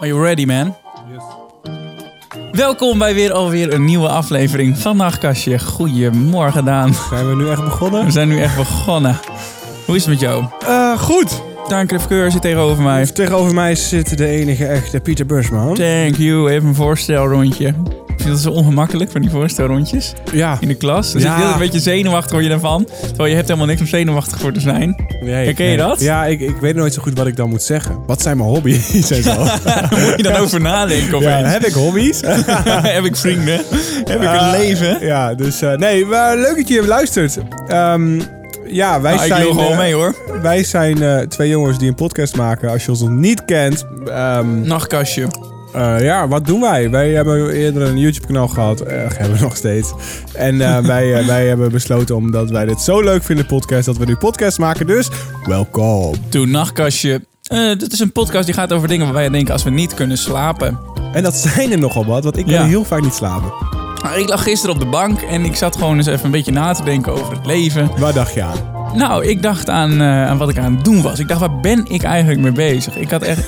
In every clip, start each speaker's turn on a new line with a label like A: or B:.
A: Are you ready, man? Welkom bij weer alweer een nieuwe aflevering van Nachtkastje. Goedemorgen, Daan.
B: Zijn we nu echt begonnen?
A: We zijn nu echt begonnen. Hoe is het met jou?
B: Eh, goed.
A: Daan Krefkeur zit tegenover mij.
B: Tegenover mij zit de enige echte Pieter Bursman.
A: Thank you. Even een voorstelrondje. Ik vind dat zo ongemakkelijk van die voorstelrondjes
B: Ja.
A: in de klas. Dan
B: Ja.
A: je heel een beetje zenuwachtig word je daarvan. Terwijl je hebt helemaal niks om zenuwachtig voor te zijn.
B: Nee,
A: Herken je
B: nee.
A: dat?
B: Ja, ik, ik weet nooit zo goed wat ik dan moet zeggen. Wat zijn mijn hobby's en zo?
A: Moet je dan over nadenken
B: ja,
A: opeens.
B: heb ik hobby's?
A: heb ik vrienden? Heb ik een
B: Eh,
A: leven?
B: Ja, dus eh, nee, maar leuk dat je luistert. Ehm, ja, wij
A: Ah, ik
B: zijn,
A: wil gewoon
B: eh,
A: mee hoor.
B: wij zijn eh, twee jongens die een podcast maken. Als je ons nog niet kent, ehm,
A: Nachtkastje.
B: Eh, ja, wat doen wij? Wij hebben eerder een YouTube-kanaal gehad. Eh, hebben we nog steeds. En eh, wij, wij hebben besloten, omdat wij dit zo leuk vinden, podcast, dat we nu podcast maken. Dus, welkom.
A: Toen Nachtkastje. Dit is een podcast die gaat over dingen waar wij denken als we niet kunnen slapen.
B: En dat zijn er nogal wat, want ik kan
A: Ja.
B: heel vaak niet slapen.
A: Nou, ik lag gisteren op de bank en ik zat gewoon eens even een beetje na te denken over het leven.
B: Waar dacht je aan?
A: Nou, ik dacht aan, aan wat ik aan het doen was. Ik dacht, waar ben ik eigenlijk mee bezig? Ik had echt...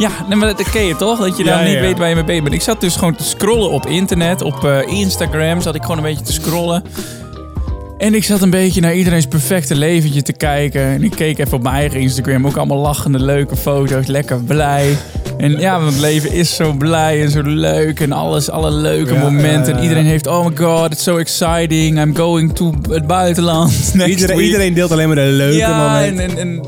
A: Ja, nee, maar dat ken je toch? Dat je dan
B: Ja,
A: niet
B: ja.
A: weet waar je mee bezig bent. Ik zat dus gewoon te scrollen op internet. Op eh, Instagram zat ik gewoon een beetje te scrollen. En ik zat een beetje naar iedereen's perfecte leventje te kijken. En ik keek even op mijn eigen Instagram. Ook allemaal lachende, leuke foto's. Lekker blij. En ja, want het leven is zo blij en zo leuk. En alles, alle leuke
B: Ja,
A: momenten. en iedereen heeft, oh my god, it's so exciting. I'm going to het buitenland
B: Iedereen, iedereen deelt alleen maar de leuke
A: Ja, en,
B: momenten.
A: en, en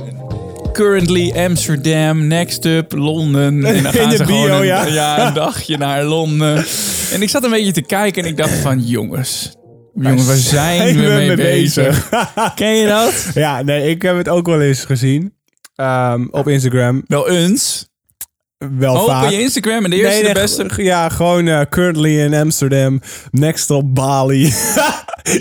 A: currently Amsterdam, next up Londen. En dan
B: In
A: gaan ze
B: bio,
A: gewoon een,
B: ja.
A: een dagje naar Londen. En ik zat een beetje te kijken en ik dacht van, jongens, jongens, waar zijn we mee bezig? Ken je dat?
B: ja, nee, ik heb het ook wel eens gezien. Ehm, op Instagram.
A: Wel eens.
B: Wel
A: Open
B: vaak.
A: je Instagram en de eerste,
B: nee,
A: de
B: nee,
A: beste.
B: Ja, gewoon eh, currently in Amsterdam. Next op Bali.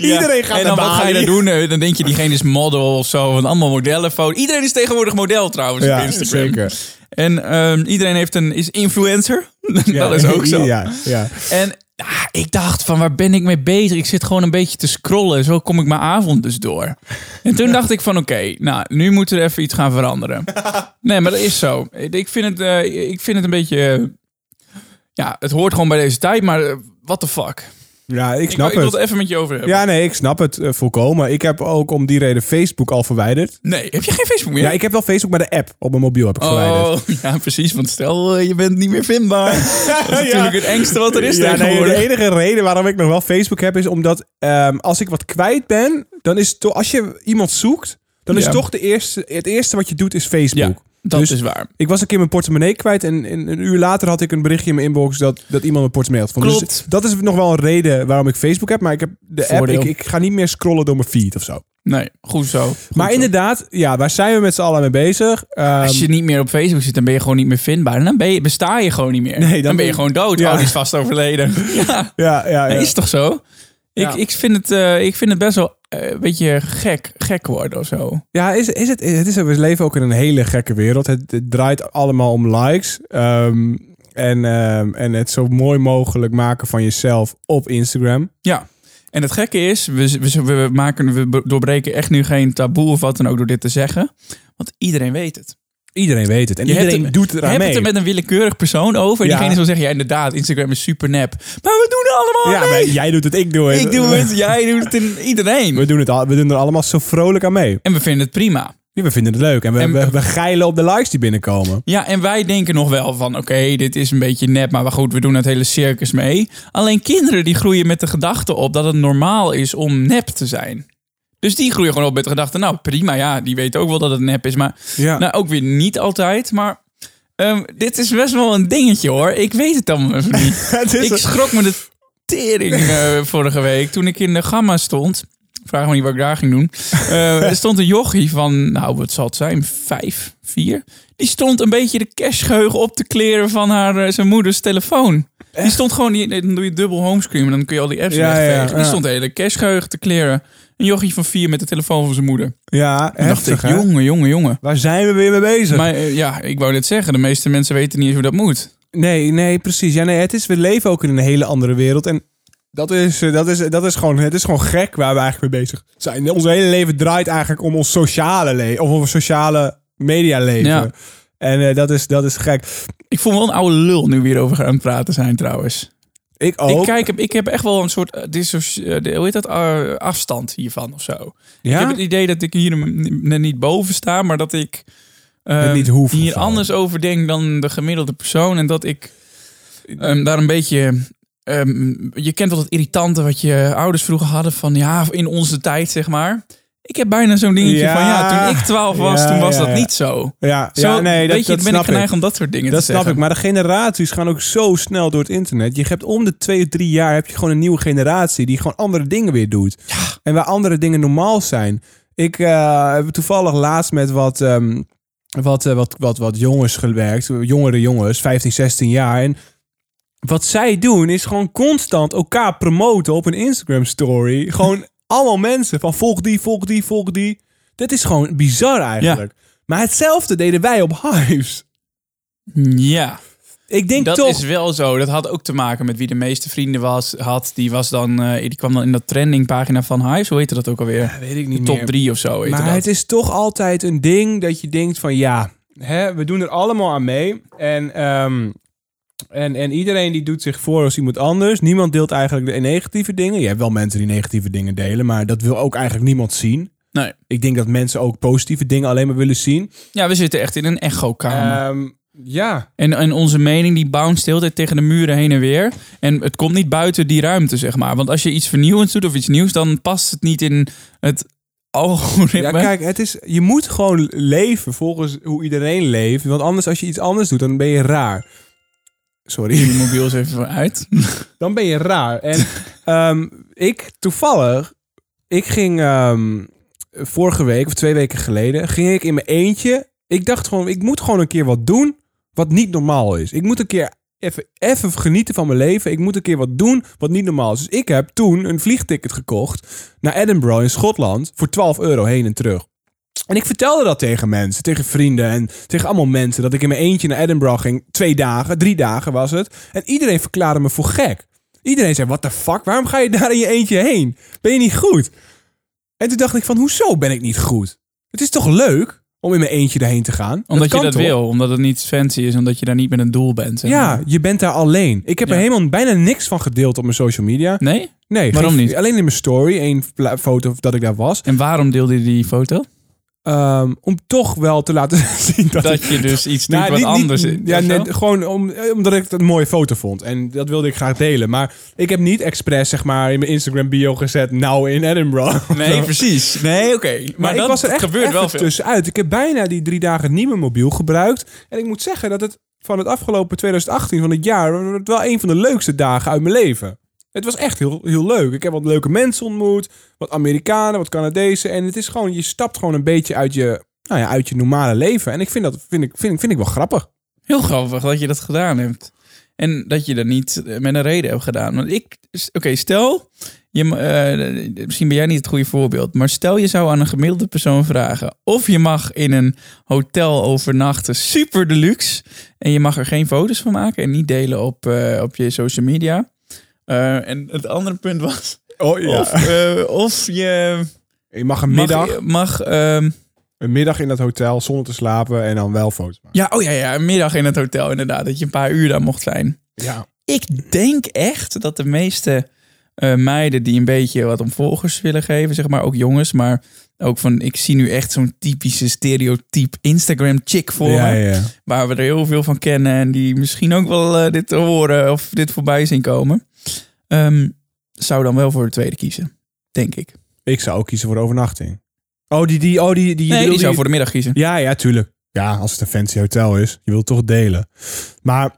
B: Iedereen gaat
A: en dan
B: naar
A: wat ga je dan doen? Eh, Dan denk je, diegene is model of zo. Want allemaal modellenfoto's. Iedereen is tegenwoordig model trouwens
B: Ja,
A: op Instagram.
B: zeker.
A: En ehm, iedereen heeft een, is influencer. dat is ook zo.
B: Ja, ja.
A: En ah, ik dacht van, waar ben ik mee bezig? Ik zit gewoon een beetje te scrollen. Zo kom ik mijn avond dus door. En toen dacht ik van, oké, nou, nu moet er even iets gaan veranderen. Nee, maar dat is zo. Ik vind het, eh, ik vind het een beetje... ja, het hoort gewoon bij deze tijd, maar eh, what the fuck?
B: Ja, ik
A: Ik,
B: snap
A: ik wil
B: het.
A: het even met je over hebben.
B: Ja, nee, ik snap het eh, volkomen. Ik heb ook om die reden Facebook al verwijderd.
A: Nee, heb je geen Facebook meer?
B: Ja, ik heb wel Facebook, maar de app op mijn mobiel heb ik verwijderd.
A: Oh, ja, precies. Want stel, eh, je bent niet meer vindbaar. Dat is natuurlijk het engste wat er is
B: ja, nee, de enige reden waarom ik nog wel Facebook heb is omdat ehm, als ik wat kwijt ben, dan is het toch, als je iemand zoekt, dan is toch de eerste, het eerste wat je doet is Facebook.
A: Ja, dat
B: Dus
A: is waar.
B: Ik was een keer mijn portemonnee kwijt en, en een uur later had ik een berichtje in mijn inbox dat, dat iemand mijn portemonnee had gevonden.
A: Klopt.
B: Dus dat is nog wel een reden waarom ik Facebook heb, maar ik heb de app, ik, ik ga niet meer scrollen door mijn feed of zo.
A: Nee, goed zo. Goed
B: Maar
A: zo.
B: inderdaad, ja, waar zijn we met z'n allen mee bezig? Ehm,
A: Als je niet meer op Facebook zit, dan ben je gewoon niet meer vindbaar. En dan ben je, besta je gewoon niet meer.
B: Nee,
A: dan,
B: dan
A: ben je gewoon dood.
B: Ja.
A: Oh, die is vast overleden. ja,
B: ja, ja, ja.
A: is toch zo? Ik,
B: Ja.
A: ik, vind het, eh, ik vind het best wel eh, een beetje gek, gek worden of zo.
B: Ja, is, is het, het is, we leven ook in een hele gekke wereld. Het, het draait allemaal om likes. Ehm, en, ehm, en het zo mooi mogelijk maken van jezelf op Instagram.
A: Ja. En het gekke is, we, we, we, maken, we doorbreken echt nu geen taboe of wat dan ook door dit te zeggen. Want iedereen weet het.
B: Iedereen weet het. En
A: Je
B: iedereen
A: het-
B: doet
A: Je
B: eraan mee.
A: het er met een willekeurig persoon over. En
B: Ja.
A: diegene zal zeggen, ja inderdaad, Instagram is super nep. Maar we doen het allemaal
B: ja,
A: mee.
B: maar jij doet het, ik doe het.
A: Ik doe het, jij doet het, in iedereen.
B: We doen, het al, we doen er allemaal zo vrolijk aan mee.
A: En we vinden het prima.
B: Ja, We vinden het leuk. En we,
A: En-
B: we, we geilen op de likes die binnenkomen.
A: Ja, en wij denken nog wel van, oké, dit is een beetje nep, maar goed, we doen het hele circus mee. Alleen kinderen die groeien met de gedachte op dat het normaal is om nep te zijn. Dus die groeien gewoon op met de gedachte, nou prima, ja, die weten ook wel dat het nep is, maar
B: Ja.
A: nou, ook weer niet altijd. Maar ehm, dit is best wel een dingetje hoor. Ik weet het dan even niet. Ik schrok me de tering eh, vorige week toen ik in de gamma stond. Vraag me niet wat ik daar ging doen. Eh, er stond een jochie van, nou wat zal het zijn, vijf, vier. Die stond een beetje de cashgeheugen op te kleren van haar, eh, zijn moeders telefoon. Die stond gewoon, die, dan doe je dubbel homescreen, en dan kun je al die apps
B: Ja,
A: wegvegen.
B: ja,
A: Die stond de hele cashgeheugen te kleren. Een jochie van vier met de telefoon van zijn moeder.
B: ja,
A: Toen dacht ik,
B: heftig, hè?
A: jongen, jongen, jongen.
B: Waar zijn we weer mee bezig?
A: Maar eh, ja, ik wou dit zeggen. De meeste mensen weten niet eens hoe dat moet.
B: Nee, nee, precies. Ja, nee, het is, we leven ook in een hele andere wereld. En dat is, eh, dat is, dat is, gewoon, het is gewoon gek waar we eigenlijk mee bezig zijn. Ons hele leven draait eigenlijk om ons sociale leven. Of om ons sociale media leven.
A: Ja.
B: En eh, dat, is, dat is gek.
A: Ik voel me wel een oude lul nu weer over aan het praten zijn trouwens.
B: Ik ook.
A: Ik, kijk, ik heb echt wel een soort uh, dissoci- uh, hoe heet dat, Uh, afstand hiervan of zo. Ik heb het idee dat ik hier net niet boven sta, maar dat ik eh,
B: Het niet hoeft of
A: hier anders over denk dan de gemiddelde persoon. En dat ik ehm, daar een beetje... ehm, je kent wel het irritante wat je ouders vroeger hadden van ja, in onze tijd zeg maar. Ik heb bijna zo'n dingetje
B: Ja.
A: van ja, toen ik 12 was,
B: Ja,
A: toen was
B: ja,
A: dat niet zo.
B: ja,
A: Zo,
B: nee, dat,
A: weet je,
B: dat
A: ben ik
B: snap
A: geneigd
B: ik.
A: om dat soort dingen
B: Dat
A: te
B: snap
A: zeggen.
B: ik, maar de generaties gaan ook zo snel door het internet. Je hebt om de twee, drie jaar heb je gewoon een nieuwe generatie die gewoon andere dingen weer doet. En waar andere dingen normaal zijn. Ik eh, heb toevallig laatst met wat, ehm, wat, eh, wat, wat, wat jongens gewerkt, jongere jongens, 15, 16 jaar. En wat zij doen is gewoon constant elkaar promoten op een Instagram story. Gewoon allemaal mensen van volg die, volg die, volg die. Dat is gewoon bizar eigenlijk. Maar hetzelfde deden wij op Hives.
A: Ja.
B: Ik denk
A: dat
B: toch.
A: is wel zo. Dat had ook te maken met wie de meeste vrienden was, had. Die, was dan, eh, die kwam dan in dat trendingpagina van Hives. Hoe heette dat ook alweer?
B: weet ik
A: De
B: niet
A: top
B: meer.
A: 3 of zo.
B: Maar
A: dat.
B: het is toch altijd een ding dat je denkt van ja, hè, we doen er allemaal aan mee. En, ehm, en, en iedereen die doet zich voor als iemand anders. Niemand deelt eigenlijk de negatieve dingen. Je hebt wel mensen die negatieve dingen delen, maar dat wil ook eigenlijk niemand zien.
A: Nee.
B: Ik denk dat mensen ook positieve dingen alleen maar willen zien.
A: Ja, we zitten echt in een echo-kamer.
B: Ehm, ja,
A: en, en onze mening die bounce de hele tijd tegen de muren heen en weer. En het komt niet buiten die ruimte, zeg maar. Want als je iets vernieuwends doet of iets nieuws, dan past het niet in het algoritme.
B: ja, kijk, het is, je moet gewoon leven volgens hoe iedereen leeft. Want anders, als je iets anders doet, dan ben je raar. Sorry.
A: Je mobiel is even uit.
B: dan ben je raar. En ehm, ik toevallig, ik ging ehm, vorige week of twee weken geleden, ging ik in mijn eentje. Ik dacht gewoon, ik moet gewoon een keer wat doen wat niet normaal is. Ik moet een keer even, even genieten van mijn leven. Ik moet een keer wat doen wat niet normaal is. Dus ik heb toen een vliegticket gekocht naar Edinburgh in Schotland voor 12 euro heen en terug. En ik vertelde dat tegen mensen, tegen vrienden en tegen allemaal mensen. Dat ik in mijn eentje naar Edinburgh ging. Twee dagen, drie dagen was het. En iedereen verklaarde me voor gek. Iedereen zei, what the fuck, waarom ga je daar in je eentje heen? Ben je niet goed? En toen dacht ik van, hoezo ben ik niet goed? Het is toch leuk om in mijn eentje daarheen te gaan?
A: Omdat je dat
B: toch?
A: wil. Omdat het niet fancy is. Omdat je daar niet met een doel bent. zeg
B: Ja, je bent daar alleen. Ik heb
A: Ja.
B: er helemaal bijna niks van gedeeld op mijn social media.
A: Nee?
B: Nee,
A: Waarom
B: geen-
A: niet?
B: Alleen in mijn story, één foto dat ik daar was.
A: En waarom deelde je die foto?
B: Ehm, om toch wel te laten zien dat,
A: Dat
B: ik-
A: je dus iets doet
B: Nou,
A: wat
B: niet-
A: anders is.
B: Ja, gewoon om, omdat ik het een mooie foto vond. En dat wilde ik graag delen. Maar ik heb niet expres zeg maar, in mijn Instagram bio gezet... nou in Edinburgh.
A: Nee, precies. Nee, oké. Maar,
B: Maar,
A: dat
B: ik was er echt
A: gebeurt
B: even
A: wel veel.
B: tussenuit. Ik heb bijna die drie dagen niet mijn mobiel gebruikt. En ik moet zeggen dat het van het afgelopen 2018 van het jaar... wel een van de leukste dagen uit mijn leven. Het was echt heel, heel leuk. Ik heb wat leuke mensen ontmoet. Wat Amerikanen, wat Canadezen. En het is gewoon, je stapt gewoon een beetje uit je, nou ja, uit je normale leven. En ik vind dat vind ik, vind, vind ik wel grappig.
A: Heel grappig dat je dat gedaan hebt. En dat je dat niet eh, met een reden hebt gedaan. Want ik, oké, stel, je, eh, misschien ben jij niet het goede voorbeeld, maar stel je zou aan een gemiddelde persoon vragen of je mag in een hotel overnachten, super deluxe, en je mag er geen foto's van maken en niet delen op, eh, op je social media. Eh, en het andere punt was,
B: Oh
A: of, eh, of je
B: Je mag een
A: mag,
B: middag,
A: mag ehm,
B: een middag in dat hotel zonder te slapen en dan wel foto's maken.
A: ja, oh ja, ja, een middag in het hotel inderdaad, dat je een paar uur daar mocht zijn.
B: Ja.
A: Ik denk echt dat de meeste eh, meiden die een beetje wat om volgers willen geven, zeg maar ook jongens, maar ook van ik zie nu echt zo'n typische stereotype Instagram chick voor
B: Ja,
A: me,
B: ja, ja.
A: waar we er heel veel van kennen en die misschien ook wel eh, dit horen of dit voorbij zien komen, Ehm, zou dan wel voor de tweede kiezen, denk ik.
B: Ik zou ook kiezen voor de overnachting. Oh, die, die, oh, die, die, je
A: Nee, die zou
B: die-
A: voor de middag kiezen.
B: Ja, ja, tuurlijk. Ja, als het een fancy hotel is. Je wilt toch delen. Maar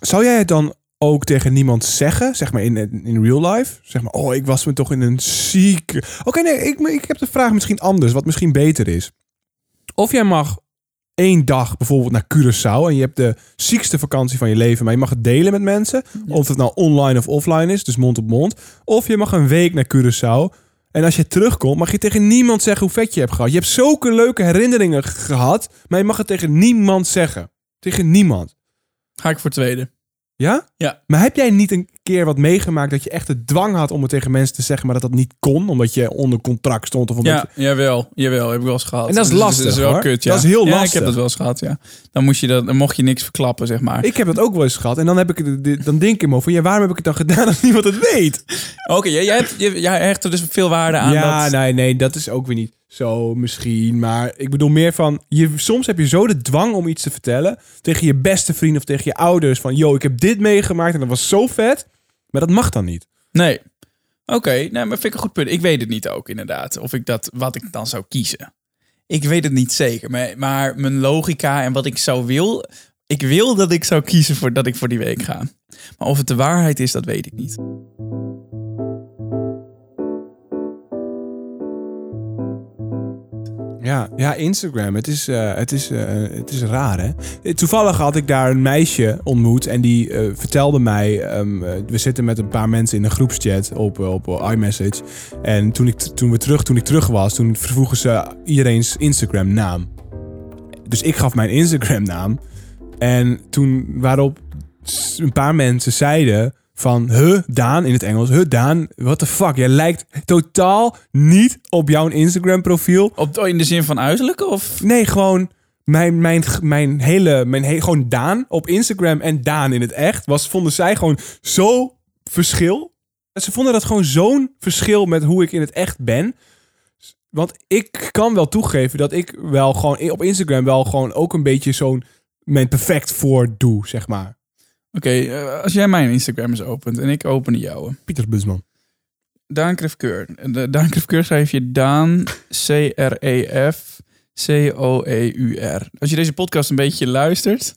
B: zou jij het dan ook tegen niemand zeggen? Zeg maar in, in real life? Zeg maar, oh, ik was me toch in een zieke... Oké, nee, ik, ik heb de vraag misschien anders. Wat misschien beter is. Of jij mag één dag bijvoorbeeld naar Curaçao... en je hebt de ziekste vakantie van je leven... maar je mag het delen met mensen. Of het nou online of offline is, dus mond op mond. Of je mag een week naar Curaçao... En als je terugkomt, mag je tegen niemand zeggen hoe vet je hebt gehad. Je hebt zulke leuke herinneringen gehad, maar je mag het tegen niemand zeggen. Tegen niemand.
A: Ga ik voor tweede.
B: Ja?
A: Ja.
B: Maar heb jij niet een keer wat meegemaakt dat je echt de dwang had om het tegen mensen te zeggen, maar dat dat niet kon, omdat je onder contract stond of omdat
A: Ja, jawel, jawel, heb ik wel eens gehad.
B: En dat is
A: Dus
B: lastig,
A: Dat is wel
B: hoor.
A: kut, ja.
B: Dat is heel
A: Ja, ik
B: lastig.
A: heb dat wel eens gehad, ja. Dan, moest je dat, dan mocht je niks verklappen, zeg maar.
B: Ik heb dat ook wel eens gehad. En dan, heb ik, dan denk ik me van, ja, waarom heb ik het dan gedaan als niemand het weet?
A: Oké, jij, jij, hebt, jij, jij hecht er dus veel waarde aan
B: ja,
A: dat...
B: nee, nee, dat is ook weer niet zo misschien. Maar ik bedoel meer van, je, soms heb je zo de dwang om iets te vertellen tegen je beste vriend of tegen je ouders. Van, yo, ik heb dit meegemaakt en dat was zo vet. Maar dat mag dan niet.
A: Nee. Oké, nee, maar vind ik een goed punt. Ik weet het niet ook, inderdaad. Of ik dat, wat ik dan zou kiezen. Ik weet het niet zeker. Maar, maar mijn logica en wat ik zou wil... Ik wil dat ik zou kiezen voor dat ik voor die week ga. Maar of het de waarheid is, dat weet ik niet.
B: Ja, ja Instagram. Het is, eh, het, is, eh, het is raar, hè? Eh, Toevallig had ik daar een meisje ontmoet en die vertelde mij... ehm, eh, we zitten met een paar mensen in een groepschat op, op iMessage. En toen ik, toen, we terug, toen ik terug was, toen vroegen ze iedereen's Instagram naam. Dus ik gaf mijn Instagram naam. En toen waarop een paar mensen zeiden van... Huh, Daan, in het Engels. Huh, Daan, what the fuck? Jij lijkt totaal niet op jouw Instagram profiel.
A: Op, in de zin van uiterlijk? Of?
B: Nee, gewoon mijn, mijn, mijn hele, mijn he- gewoon Daan op Instagram en Daan in het echt was, vonden zij gewoon zo verschil. Ze vonden dat gewoon zo'n verschil met hoe ik in het echt ben. Want ik kan wel toegeven dat ik wel gewoon op Instagram wel gewoon ook een beetje zo'n mijn perfect voor doe, zeg maar.
A: Oké, eh, als jij mijn Instagram eens opent en ik open de jouwe.
B: Pieter Busman.
A: Daan Krefkeur. Daan Krefkeur schrijf je Daan C-R-E-F C-O-E-U-R. Als je deze podcast een beetje luistert,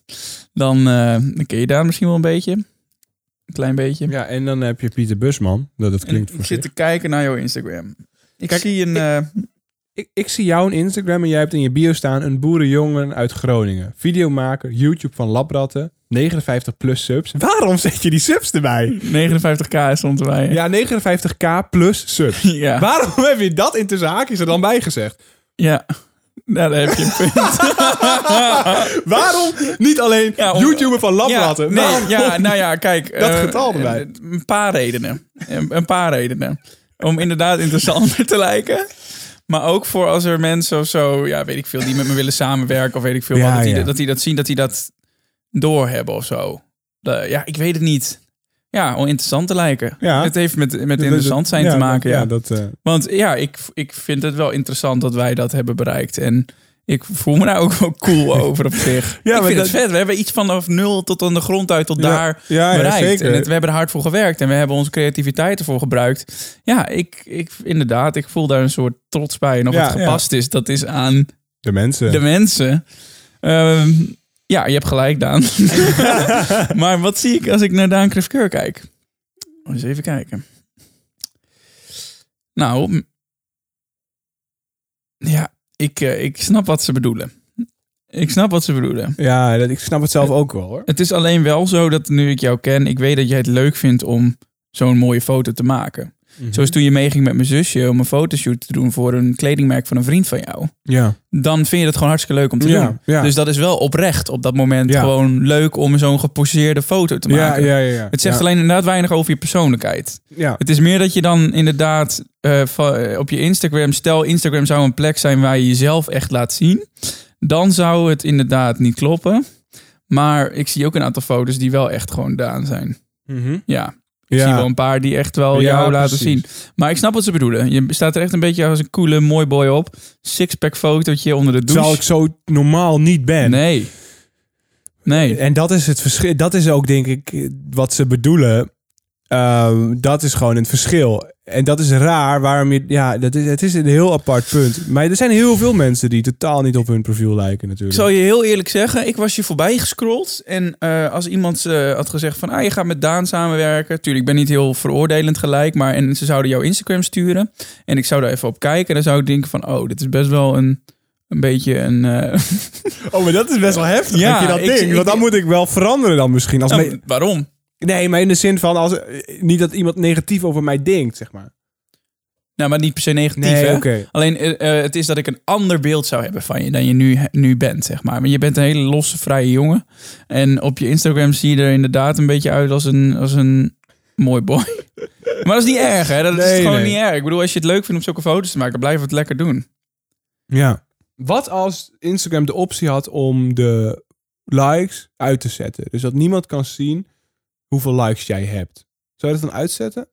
A: dan, eh, dan ken je Daan misschien wel een beetje. Een klein beetje.
B: Ja, en dan heb je Pieter Busman. Dat, dat
A: En
B: klinkt
A: ik
B: voor
A: zit
B: zich.
A: te kijken naar jouw Instagram. Ik
B: Kijk,
A: zie een...
B: ik-
A: eh,
B: Ik, ik zie jou een Instagram en jij hebt in je bio staan een boerenjongen uit Groningen. Videomaker, YouTube van Labratten, 59 plus subs. Waarom zet je die subs erbij?
A: 59k stond erbij.
B: Ja, 59k plus subs.
A: Ja.
B: Waarom heb je dat in tussen haakjes er dan bij gezegd?
A: ja. Nou, daar heb je een punt.
B: Waarom niet alleen
A: Ja, om-
B: YouTuber van Labratten?
A: Ja, nee,
B: Waarom?
A: ja, nou ja, kijk.
B: Dat
A: eh,
B: getal erbij.
A: Een paar redenen. Een paar redenen. Om inderdaad interessanter te lijken. Maar ook voor als er mensen of zo, ja, weet ik veel, die met me willen samenwerken of weet ik veel
B: Ja,
A: wat, dat, die, dat die dat zien, dat die dat doorhebben of zo. De- ja, ik weet het niet. Ja, om interessant te lijken.
B: Ja.
A: Het heeft met, met interessant zijn
B: Ja,
A: te maken.
B: dat-
A: Ja,
B: Ja, dat, eh,
A: Want ja, ik, ik vind het wel interessant dat wij dat hebben bereikt. En ik voel me daar ook wel cool over op zich.
B: Ja,
A: ik vind
B: dat-
A: het vet. We hebben iets vanaf nul tot aan de grond uit tot
B: Ja,
A: daar
B: ja, ja,
A: bereikt.
B: zeker.
A: En het, we hebben er hard voor gewerkt. En we hebben onze creativiteit ervoor gebruikt. Ja, ik, ik inderdaad, ik voel daar een soort trots bij. En of het gepast is, dat is aan
B: de mensen.
A: de mensen. Ehm, ja, je hebt gelijk, Daan. maar wat zie ik als ik naar Daan Krefkeur kijk? Eens even kijken. Nou, ja, ik, eh, ik snap wat ze bedoelen. Ik snap wat ze bedoelen.
B: Ja, dat, ik snap het zelf ook wel hoor.
A: Het is alleen wel zo dat nu ik jou ken, ik weet dat jij het leuk vindt om zo'n mooie foto te maken.
B: Mhm.
A: Zoals toen je meeging met mijn zusje om een fotoshoot te doen voor een kledingmerk van een vriend van jou.
B: Ja.
A: Dan vind je het gewoon hartstikke leuk om te
B: Ja,
A: doen.
B: ja.
A: Dus dat is wel oprecht op dat moment gewoon leuk om zo'n geposeerde foto te maken.
B: ja, ja, ja.
A: Het zegt alleen inderdaad weinig over je persoonlijkheid.
B: Ja.
A: Het is meer dat je dan inderdaad eh, eh, op je Instagram, stel Instagram zou een plek zijn waar je jezelf echt laat zien, dan zou het inderdaad niet kloppen. Maar ik zie ook een aantal foto's die wel echt gewoon Daan zijn.
B: Mhm.
A: Ja, ik
B: Ja.
A: zie wel een paar die echt wel
B: Ja,
A: jou laten
B: precies.
A: zien. Maar ik snap wat ze bedoelen. Je staat er echt een beetje als een coole mooi boy op. Sixpack fotootje onder de douche.
B: Terwijl ik zo normaal niet ben.
A: Nee. Nee.
B: En dat is het verschil. Dat is ook, denk ik, wat ze bedoelen. Ehm, dat is gewoon het verschil. En dat is raar. Waarom je. Ja, dat is, het is een heel apart punt. Maar er zijn heel veel mensen die totaal niet op hun profiel lijken,
A: Ik
B: natuurlijk.
A: zal je heel eerlijk zeggen, ik was je voorbij gescrolld. En eh, als iemand eh, had gezegd van, ah, je gaat met Daan samenwerken. Tuurlijk, ik ben niet heel veroordelend gelijk. Maar en ze zouden jouw Instagram sturen. En ik zou daar even op kijken. En dan zou ik denken van, oh, dit is best wel een, een beetje een... eh,
B: Oh, maar dat is best wel heftig.
A: Ja,
B: dat je dat
A: ik-
B: denkt.
A: ik-
B: Want dan moet ik wel veranderen dan misschien. Als
A: nou, waarom?
B: Nee, maar in de zin van... Als, niet dat iemand negatief over mij denkt, zeg maar.
A: Nou, maar niet per se negatief,
B: Nee,
A: hè? Alleen, eh, eh, het is dat ik een ander beeld zou hebben van je dan je nu, nu bent, zeg maar. Maar je bent een hele losse, vrije jongen. En op je Instagram zie je er inderdaad een beetje uit als een, als een Mooi boy. Maar dat is niet erg, hè? Dat
B: Nee,
A: is gewoon
B: nee.
A: niet erg. Ik bedoel, als je het leuk vindt om zulke foto's te maken, blijf het lekker doen.
B: Ja. Wat als Instagram de optie had om de likes uit te zetten? Dus dat niemand kan zien hoeveel likes jij hebt. Zou je dat dan uitzetten?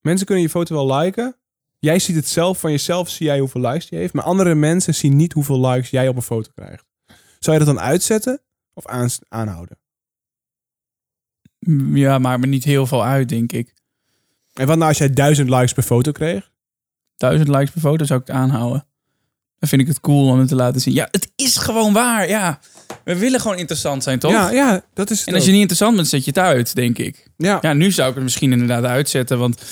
B: Mensen kunnen je foto wel liken. Jij ziet het zelf van jezelf, zie jij hoeveel likes die heeft. Maar andere mensen zien niet hoeveel likes jij op een foto krijgt. Zou je dat dan uitzetten of aan, aanhouden?
A: Ja, maakt me niet heel veel uit, denk ik.
B: En wat nou als jij duizend likes per foto kreeg?
A: Duizend likes per foto zou ik het aanhouden. Dan vind ik het cool om het te laten zien. Ja, het is gewoon waar. Ja, we willen gewoon interessant zijn, toch?
B: Ja, ja, dat is het
A: En als je niet interessant bent, zet je het uit, denk ik.
B: Ja.
A: Ja, nu zou ik het misschien inderdaad uitzetten. Want,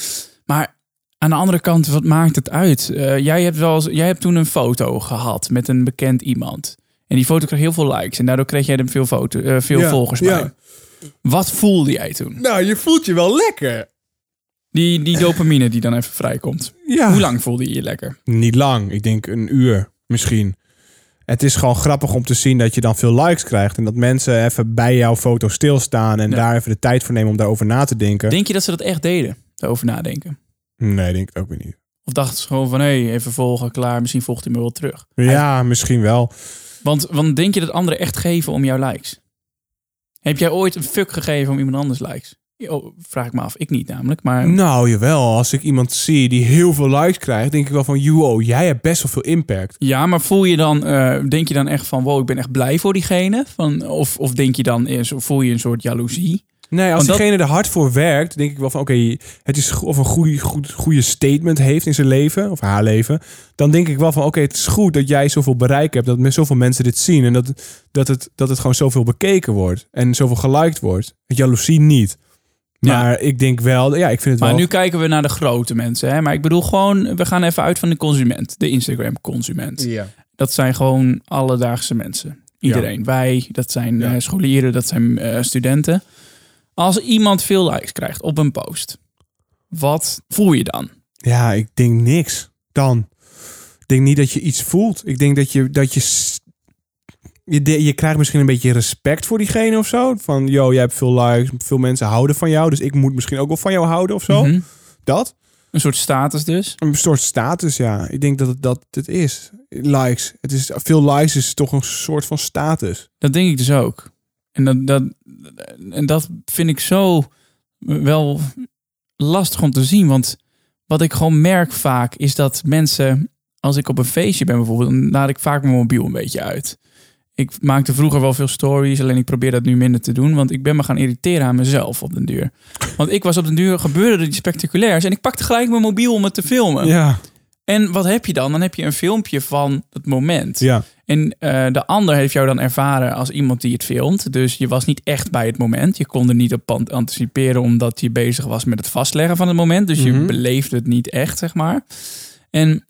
A: maar aan de andere kant, wat maakt het uit? Eh, jij, hebt wel eens, jij hebt toen een foto gehad met een bekend iemand. En die foto kreeg heel veel likes. En daardoor kreeg jij er veel, foto, eh, veel
B: Ja,
A: volgers
B: ja.
A: bij. Wat voelde jij toen?
B: Nou, je voelt je wel lekker.
A: Die, die dopamine die dan even vrijkomt.
B: Ja.
A: Hoe lang voelde je je lekker?
B: Niet lang. Ik denk een uur misschien. Het is gewoon grappig om te zien dat je dan veel likes krijgt. En dat mensen even bij jouw foto stilstaan. En
A: Ja.
B: daar even de tijd voor nemen om daarover na te denken.
A: Denk je dat ze dat echt deden? Daarover nadenken.
B: Nee, denk ik ook weer niet.
A: Of dachten ze gewoon van, hé, hey, even volgen, klaar. Misschien volgt hij me wel terug.
B: Ja, misschien wel.
A: Want, want denk je dat anderen echt geven om jouw likes? Heb jij ooit een fuck gegeven om iemand anders likes? Oh, vraag ik me af. Ik niet namelijk. Maar
B: Nou, jawel. Als ik iemand zie die heel veel likes krijgt, denk ik wel van... Yo, jij hebt best wel veel impact.
A: ja, maar voel je dan, eh, denk je dan echt van, wow, ik ben echt blij voor diegene? Van, of, of denk je dan, voel je een soort jaloezie?
B: Nee, als
A: Want dat-
B: diegene er hard voor werkt, denk ik wel van... Oké, het is of een goede, goed, goede statement heeft in zijn leven, of haar leven... dan denk ik wel van, oké, het is goed dat jij zoveel bereik hebt... dat met zoveel mensen dit zien en dat, dat, het, dat het gewoon zoveel bekeken wordt... en zoveel geliked wordt. Jaloezie niet.
A: Ja.
B: Maar ik denk wel, ja, ik vind het
A: Maar
B: wel...
A: nu kijken we naar de grote mensen. Hè? Maar ik bedoel gewoon, we gaan even uit van de consument. De Instagram-consument.
B: Ja.
A: Dat zijn gewoon alledaagse mensen. Iedereen. Wij, dat zijn
B: Ja.
A: eh, scholieren, dat zijn eh, studenten. Als iemand veel likes krijgt op een post, wat voel je dan?
B: Ja, ik denk niks. Dan. Ik denk niet dat je iets voelt. Ik denk dat je... Dat je, je, je krijgt misschien een beetje respect voor diegene of zo. Van, yo, jij hebt veel likes. Veel mensen houden van jou. Dus ik moet misschien ook wel van jou houden of zo.
A: Mhm.
B: Dat.
A: Een soort status dus.
B: Een soort status, ja. Ik denk dat het dat het is. Likes. Het is, veel likes is toch een soort van status.
A: Dat denk ik dus ook. En dat, dat, en dat vind ik zo wel lastig om te zien. Want wat ik gewoon merk vaak is dat mensen, als ik op een feestje ben bijvoorbeeld, dan laat ik vaak mijn mobiel een beetje uit. Ik maakte vroeger wel veel stories, alleen ik probeer dat nu minder te doen. Want ik ben me gaan irriteren aan mezelf op den duur. Want ik was op den duur, gebeurde er iets spectaculairs. En ik pakte gelijk mijn mobiel om het te filmen.
B: Ja.
A: En wat heb je dan? Dan heb je een filmpje van het moment.
B: Ja.
A: En eh, de ander heeft jou dan ervaren als iemand die het filmt. Dus je was niet echt bij het moment. Je kon er niet op an- anticiperen omdat je bezig was met het vastleggen van het moment. Dus je
B: Mhm.
A: beleefde het niet echt, zeg maar. En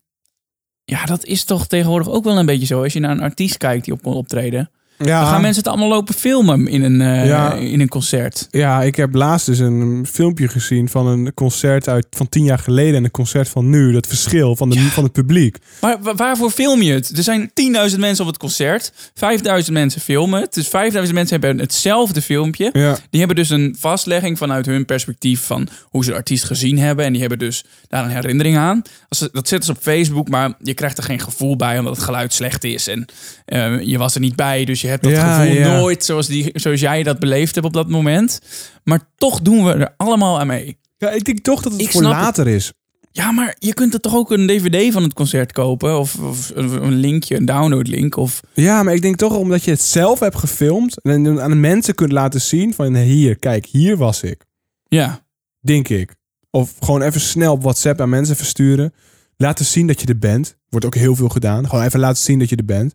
A: ja, dat is toch tegenwoordig ook wel een beetje zo. Als je naar een artiest kijkt die op een optreden.
B: Ja.
A: Dan gaan mensen het allemaal lopen filmen in een, eh,
B: Ja.
A: in een concert.
B: Ja, ik heb laatst dus een filmpje gezien van een concert uit van tien jaar geleden en een concert van nu. Dat verschil van, de, van het publiek.
A: Maar wa- waarvoor film je het? Er zijn 10.000 mensen op het concert. 5.000 mensen filmen het. Dus 5.000 mensen hebben hetzelfde filmpje.
B: Ja.
A: Die hebben dus een vastlegging vanuit hun perspectief van hoe ze de artiest gezien hebben. En die hebben dus daar een herinnering aan. Als ze, dat zetten ze op Facebook, maar je krijgt er geen gevoel bij omdat het geluid slecht is. En eh, je was er niet bij, dus je hebt dat
B: Ja,
A: gevoel
B: ja.
A: nooit zoals, die, zoals jij dat beleefd hebt op dat moment. Maar toch doen we er allemaal aan mee.
B: ja, ik denk toch dat het
A: Ik
B: voor
A: het.
B: later is.
A: Ja, maar je kunt er toch ook een dvd van het concert kopen? Of, of een linkje, een downloadlink? Of
B: Ja, maar ik denk toch omdat je het zelf hebt gefilmd en aan de mensen kunt laten zien van hier, kijk, hier was ik.
A: ja,
B: Denk ik. Of gewoon even snel op WhatsApp aan mensen versturen. Laten zien dat je er bent. Wordt ook heel veel gedaan. Gewoon even laten zien dat je er bent.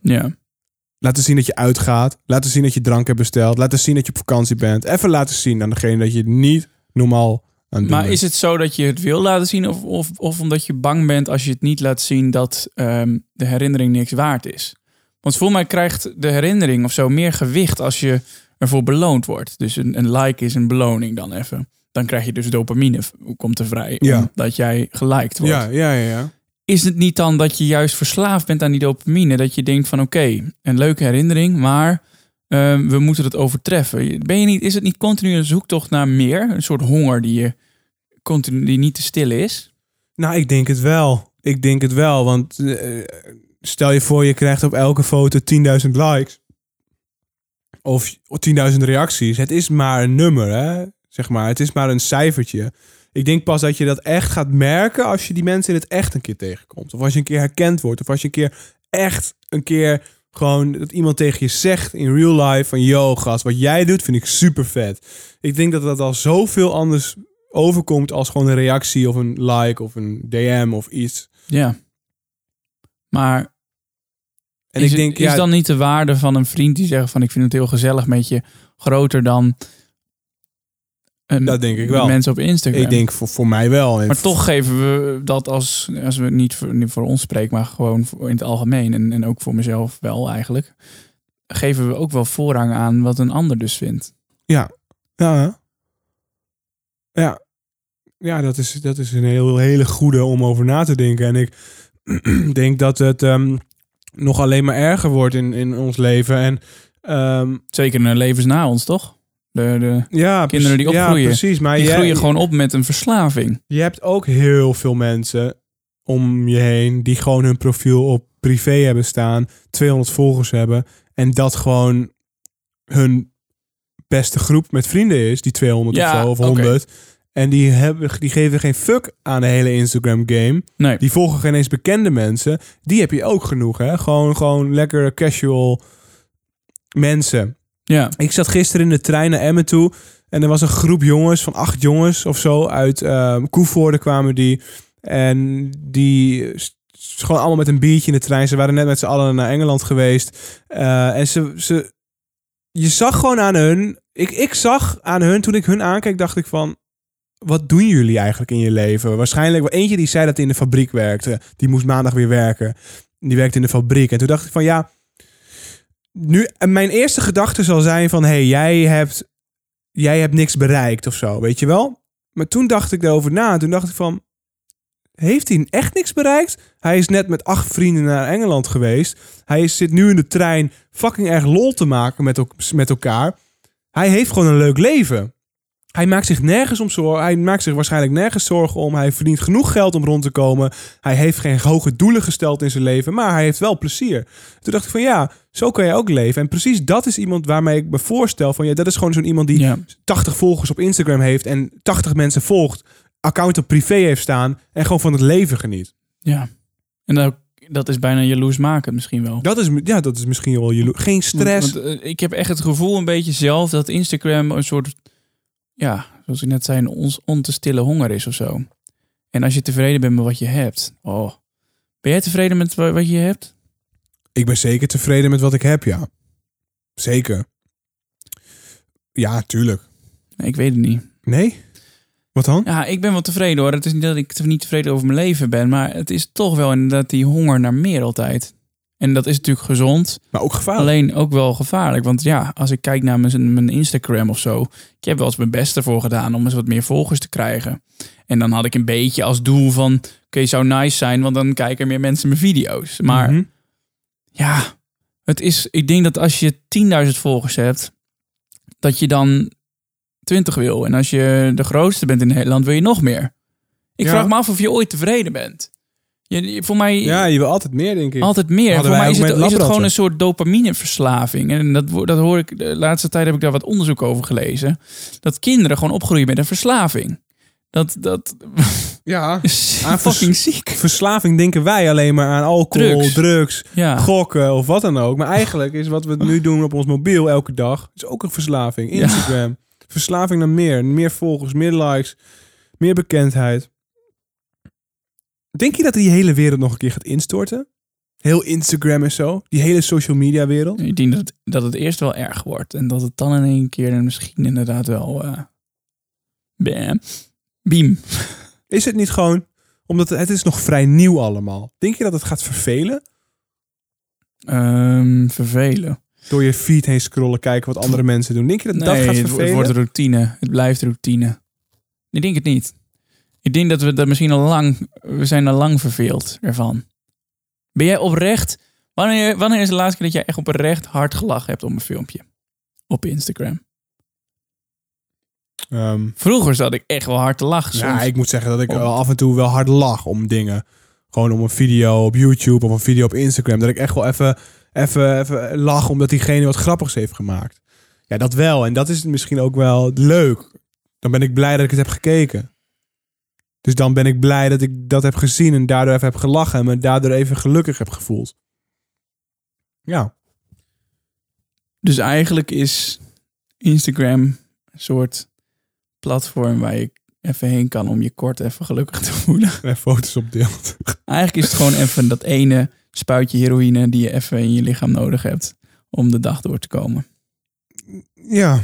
A: ja.
B: Laten zien dat je uitgaat. Laten zien dat je drank hebt besteld. Laten zien dat je op vakantie bent. Even laten zien aan degene dat je het niet normaal aan het
A: Maar
B: bent.
A: is het zo dat je het wil laten zien? Of, of, of omdat je bang bent als je het niet laat zien dat ehm, de herinnering niks waard is? Want voor mij krijgt de herinnering of zo meer gewicht als je ervoor beloond wordt. Dus een, een like is een beloning dan even. Dan krijg je dus dopamine, komt er vrij,
B: Ja.
A: omdat jij geliked wordt.
B: Ja, ja, ja, ja.
A: Is het niet dan dat je juist verslaafd bent aan die dopamine? Dat je denkt van oké, een leuke herinnering, maar ehm, we moeten het overtreffen. Ben je niet, is het niet continu een zoektocht naar meer? Een soort honger die je continu die niet te stillen is?
B: Nou, ik denk het wel. Ik denk het wel, want eh, stel je voor je krijgt op elke foto 10.000 likes of 10.000 reacties. Het is maar een nummer, hè? Zeg maar, het is maar een cijfertje. Ik denk pas dat je dat echt gaat merken als je die mensen in het echt een keer tegenkomt. Of als je een keer herkend wordt. Of als je een keer echt een keer gewoon dat iemand tegen je zegt in real life van yo gast, wat jij doet vind ik super vet. Ik denk dat dat al zoveel anders overkomt als gewoon een reactie of een like of een DM of iets.
A: Ja. Maar
B: En
A: is,
B: ik denk,
A: het- is
B: ja,
A: dan niet de waarde van een vriend die zegt van ik vind het heel gezellig met je groter dan
B: Dat denk ik wel.
A: mensen op Instagram?
B: ik denk voor, voor mij wel. En
A: Maar toch geven we dat als, als we niet voor, niet voor ons spreken, maar gewoon in het algemeen en, en ook voor mezelf wel eigenlijk, geven we ook wel voorrang aan wat een ander dus vindt.
B: Ja. Ja. Ja. Ja, dat is, dat is een heel, hele goede om over na te denken. En ik denk dat het ehm, nog alleen maar erger wordt in, in ons leven. En ehm,
A: Zeker in levens na ons, toch? De, de,
B: ja,
A: Kinderen die opgroeien.
B: Ja, precies. Maar
A: die
B: jij-
A: groeien gewoon op met een verslaving.
B: je hebt ook heel veel mensen om je heen die gewoon hun profiel op privé hebben staan, 200 volgers hebben en dat gewoon hun beste groep met vrienden is, die 200
A: Ja,
B: of zo, of
A: oké.
B: 100. En die, hebben, die geven geen fuck aan de hele Instagram game.
A: Nee.
B: Die volgen geen eens bekende mensen. Die heb je ook genoeg, hè? Gewoon, gewoon lekker casual mensen.
A: Ja.
B: Ik zat gisteren in de trein naar Emmen toe. En er was een groep jongens, van acht jongens of zo, uit ehm Koevoorde kwamen die. En die gewoon allemaal met een biertje in de trein. Ze waren net met z'n allen naar Engeland geweest. Eh, en ze, ze, je zag gewoon aan hun, ik, ik zag aan hun, toen ik hun aankeek, dacht ik van, wat doen jullie eigenlijk in je leven? Waarschijnlijk, eentje die zei dat hij in de fabriek werkte. Die moest maandag weer werken. Die werkte in de fabriek. En toen dacht ik van, ja, nu, mijn eerste gedachte zal zijn van... hey, jij hebt, jij hebt niks bereikt of zo, weet je wel? Maar toen dacht ik daarover na. Toen dacht ik van... Heeft hij echt niks bereikt? Hij is net met acht vrienden naar Engeland geweest. Hij zit nu in de trein fucking erg lol te maken met, met elkaar. Hij heeft gewoon een leuk leven. Hij maakt zich nergens om zorgen. Hij maakt zich waarschijnlijk nergens zorgen om. Hij verdient genoeg geld om rond te komen. Hij heeft geen hoge doelen gesteld in zijn leven. Maar hij heeft wel plezier. Toen dacht ik van ja, zo kan je ook leven. En precies dat is iemand waarmee ik me voorstel van ja, dat is gewoon zo'n iemand die
A: Ja.
B: 80 volgers op Instagram heeft en 80 mensen volgt, account op privé heeft staan en gewoon van het leven geniet.
A: ja. En dat, dat is bijna jaloers maken misschien wel.
B: Dat is, ja, dat is misschien wel jalo- Geen stress.
A: Want, want, eh, ik heb echt het gevoel een beetje zelf dat Instagram een soort, ja, zoals ik net zei, een ons on te stille honger is of zo. En als je tevreden bent met wat je hebt, oh. Ben jij tevreden met wa- wat je hebt?
B: Ik ben zeker tevreden met wat ik heb, ja. Zeker. Ja, tuurlijk.
A: Nee, ik weet het niet.
B: Nee? Wat dan?
A: Ja, ik ben wel tevreden hoor. Het is niet dat ik niet tevreden over mijn leven ben, maar het is toch wel inderdaad die honger naar meer altijd. En dat is natuurlijk gezond,
B: Maar ook gevaarlijk.
A: alleen ook wel gevaarlijk. Want ja, als ik kijk naar mijn, mijn Instagram of zo, ik heb wel eens mijn best ervoor gedaan om eens wat meer volgers te krijgen. En dan had ik een beetje als doel van, oké, zou nice zijn, want dan kijken meer mensen mijn video's. Maar
B: Mhm.
A: ja, het is, ik denk dat als je 10.000 volgers hebt, dat je dan 20 wil. En als je de grootste bent in Nederland, wil je nog meer. Ik
B: Ja.
A: vraag me af of je ooit tevreden bent. Je, voor mij
B: Ja, je wil altijd meer, denk ik.
A: altijd meer.
B: Hadden
A: Voor mij is het,
B: met
A: is het gewoon een soort dopamineverslaving. En dat, dat hoor ik, de laatste tijd heb ik daar wat onderzoek over gelezen. Dat kinderen gewoon opgroeien met een verslaving. Dat, dat
B: Ja. Aan
A: fucking ziek.
B: Verslaving denken wij alleen maar aan alcohol,
A: Drugs.
B: drugs,
A: Ja.
B: gokken of wat dan ook. Maar eigenlijk is wat we nu doen op ons mobiel elke dag, is ook een verslaving.
A: Ja.
B: Instagram. Verslaving naar meer. Meer volgers, meer likes, meer bekendheid. Denk je dat die hele wereld nog een keer gaat instorten? Heel Instagram en zo. Die hele social media wereld.
A: Ik denk dat het, dat het eerst wel erg wordt. En dat het dan in één keer misschien inderdaad wel... eh bam. Beam.
B: Is het niet gewoon, omdat het, het is nog vrij nieuw allemaal. Denk je dat het gaat vervelen?
A: Ehm, vervelen.
B: Door je feed heen scrollen, kijken wat andere mensen doen. Denk je dat dat gaat vervelen?
A: het wordt routine. Het blijft routine. Ik denk het niet. Ik denk dat we dat misschien al lang... We zijn al lang verveeld ervan. Ben jij oprecht... Wanneer, wanneer is de laatste keer dat jij echt oprecht hard gelachen hebt om een filmpje? op Instagram?
B: Ehm,
A: Vroeger zat ik echt wel hard te lachen. Soms.
B: ja, ik moet zeggen dat ik
A: Om-
B: af en toe wel hard lach om dingen. Gewoon om een video op YouTube of een video op Instagram. Dat ik echt wel even, even, even lach omdat diegene wat grappigs heeft gemaakt. Ja, dat wel. En dat is misschien ook wel leuk. Dan ben ik blij dat ik het heb gekeken. Dus dan ben ik blij dat ik dat heb gezien en daardoor even heb gelachen en me daardoor even gelukkig heb gevoeld. Ja.
A: Dus eigenlijk is Instagram een soort platform waar je even heen kan om je kort even gelukkig te voelen.
B: En foto's op deelt.
A: Eigenlijk is het gewoon even dat ene spuitje heroïne die je even in je lichaam nodig hebt om de dag door te komen.
B: Ja.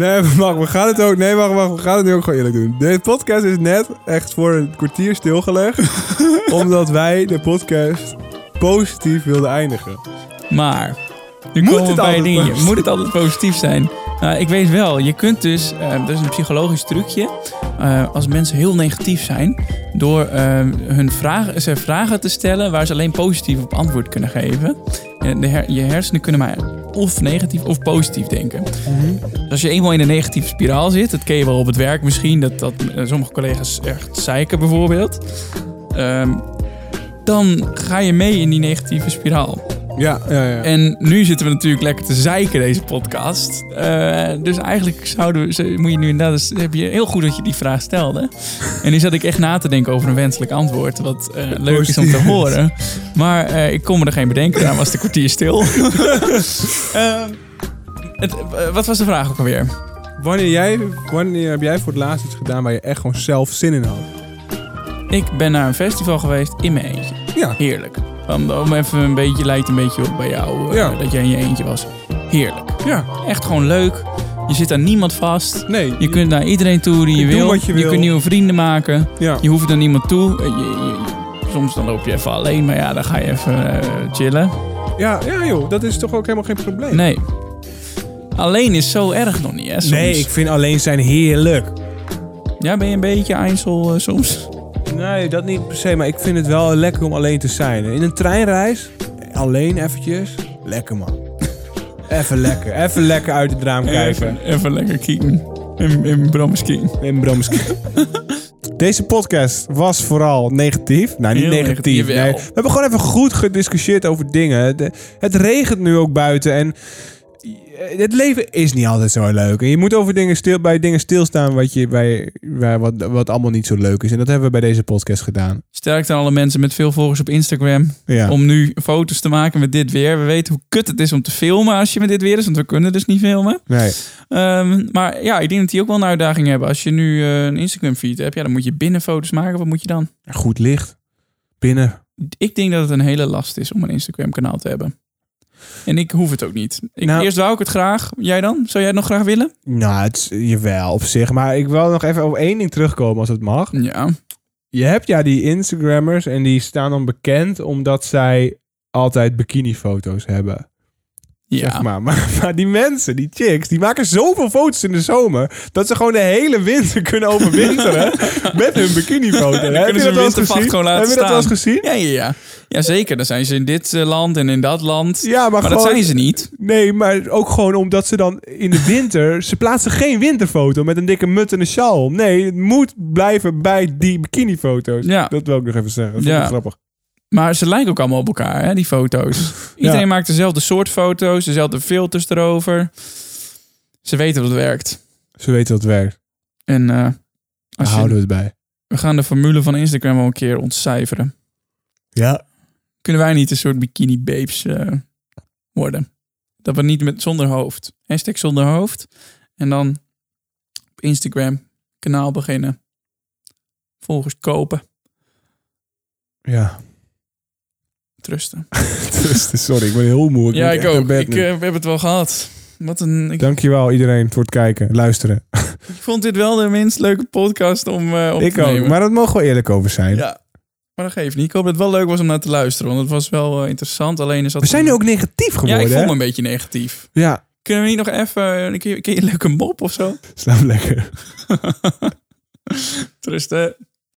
B: Nee, wacht, we gaan het ook. Nee, wacht, wacht, we gaan het nu ook gewoon eerlijk doen. Deze podcast is net echt voor een kwartier stilgelegd. omdat wij de podcast positief wilden eindigen.
A: Maar, nu
B: Moet
A: komen
B: het
A: bij
B: positief?
A: Moet het altijd positief zijn? Nou, ik weet wel, je kunt dus, eh dat is een psychologisch trucje, eh, als mensen heel negatief zijn, door eh, hun vragen, ze vragen te stellen waar ze alleen positief op antwoord kunnen geven. De her- je hersenen kunnen maar of negatief of positief denken. Dus als je eenmaal in een negatieve spiraal zit, dat ken je wel op het werk misschien, dat, dat eh, sommige collega's echt zeiken bijvoorbeeld, ehm, dan ga je mee in die negatieve spiraal.
B: Ja, ja, ja.
A: En nu zitten we natuurlijk lekker te zeiken, deze podcast. Eh, dus eigenlijk zouden we, moet je nu inderdaad... Dus heb je heel goed dat je die vraag stelde. En nu zat ik echt na te denken over een wenselijk antwoord. Wat eh, leuk is om te horen. Maar eh, ik kon me er geen bedenken. Daarom was een kwartier stil. Eh, het, wat was de vraag ook alweer?
B: Wanneer, jij, wanneer heb jij voor het laatst iets gedaan waar je echt gewoon zelf zin in had?
A: Ik ben naar een festival geweest in mijn eentje.
B: Ja.
A: Heerlijk. Om, om even een beetje, lijkt een beetje op bij jou. eh,
B: Ja.
A: Dat jij in je eentje was. Heerlijk.
B: Ja.
A: Echt gewoon leuk. Je zit aan niemand vast.
B: Nee.
A: Je kunt naar iedereen toe die je wil.
B: je wil.
A: kunt nieuwe vrienden maken.
B: Ja.
A: Je hoeft naar niemand toe. Eh, Je, soms dan loop je even alleen, maar ja, dan ga je even eh, chillen.
B: Ja, ja, joh. Dat is toch ook helemaal geen probleem?
A: Nee. Alleen is zo erg nog niet, hè? Soms.
B: Nee, ik vind alleen zijn heerlijk.
A: Ja, ben je een beetje einsel eh, soms?
B: Nee, dat niet per se. Maar ik vind het wel lekker om alleen te zijn. In een treinreis, alleen eventjes. Lekker man. Even lekker. Even lekker uit het raam kijken.
A: Even, even lekker kieken. In, in Brammes kieken.
B: In Bromski. Deze podcast was vooral negatief. Nou, niet
A: Heel
B: negatief.
A: negatief,
B: nee. We hebben gewoon even goed gediscussieerd over dingen. De- het regent nu ook buiten en het leven is niet altijd zo leuk. En je moet over dingen stil, bij dingen stilstaan wat, je, bij, bij wat, wat allemaal niet zo leuk is. En dat hebben we bij deze podcast gedaan.
A: Sterkte aan alle mensen met veel volgers op Instagram.
B: Ja.
A: Om nu foto's te maken met dit weer. We weten hoe kut het is om te filmen als je met dit weer is. Want we kunnen dus niet filmen.
B: Nee.
A: Ehm, maar ja, ik denk dat die ook wel een uitdaging hebben. Als je nu eh, een Instagram feed hebt, ja, dan moet je binnen foto's maken. Wat moet je dan?
B: Goed licht. Binnen.
A: Ik denk dat het een hele last is om een Instagram kanaal te hebben. En ik hoef het ook niet. Ik,
B: Nou-
A: eerst wou ik het graag. Jij dan? Zou jij het nog graag willen?
B: Nou, het jawel, op zich. Maar ik wil nog even op één ding terugkomen als het mag.
A: Ja.
B: Je hebt ja die Instagrammers en die staan dan bekend omdat zij altijd bikinifoto's hebben.
A: Ja.
B: Zeg maar. Maar, maar die mensen, die chicks, die maken zoveel foto's in de zomer dat ze gewoon de hele winter kunnen overwinteren met hun bikinifoto. Heb
A: kunnen
B: je
A: ze
B: dat wel eens gezien?
A: gewoon laten
B: Heb je dat wel eens gezien?
A: Ja, ja, ja. Ja, zeker. Dan zijn ze in dit eh, land en in dat land.
B: Ja, maar,
A: maar
B: gewoon,
A: dat zijn ze niet.
B: Nee, maar ook gewoon omdat ze dan in de winter... ze plaatsen geen winterfoto met een dikke mut en een sjaal. Nee, het moet blijven bij die bikinifoto's.
A: Ja.
B: Dat wil ik nog even zeggen. Dat
A: Ja.
B: grappig.
A: Maar ze lijken ook allemaal op elkaar, hè, die foto's. Iedereen maakt dezelfde soort foto's, dezelfde filters erover. Ze weten dat het werkt.
B: Ze weten dat het werkt.
A: En eh,
B: Daar
A: als je-
B: houden we het bij.
A: we gaan de formule van Instagram wel een keer ontcijferen.
B: Ja.
A: Kunnen wij niet een soort bikini babes eh, worden? Dat we niet met zonder hoofd. Hashtag zonder hoofd. En dan op Instagram kanaal beginnen. Volgers kopen.
B: Ja.
A: Trusten.
B: Dus, Sorry, ik ben heel moe.
A: ja, ik
B: echt naar
A: ook. Ik eh, heb het wel gehad. Wat een, ik,
B: Dankjewel iedereen voor het kijken, luisteren.
A: ik vond dit wel de minst leuke podcast om op
B: ik
A: te
B: ook,
A: nemen.
B: maar dat mogen we eerlijk over zijn.
A: Ja, maar dat geeft niet. Ik hoop dat het wel leuk was om naar te luisteren. Want het was wel eh, interessant. Alleen is dat
B: We zijn nu ook negatief
A: Ja,
B: geworden,
A: ik voel me een beetje negatief.
B: Ja,
A: Kunnen we niet nog even... Je, ken je een leuke mop of zo?
B: slaap lekker.
A: Trusten.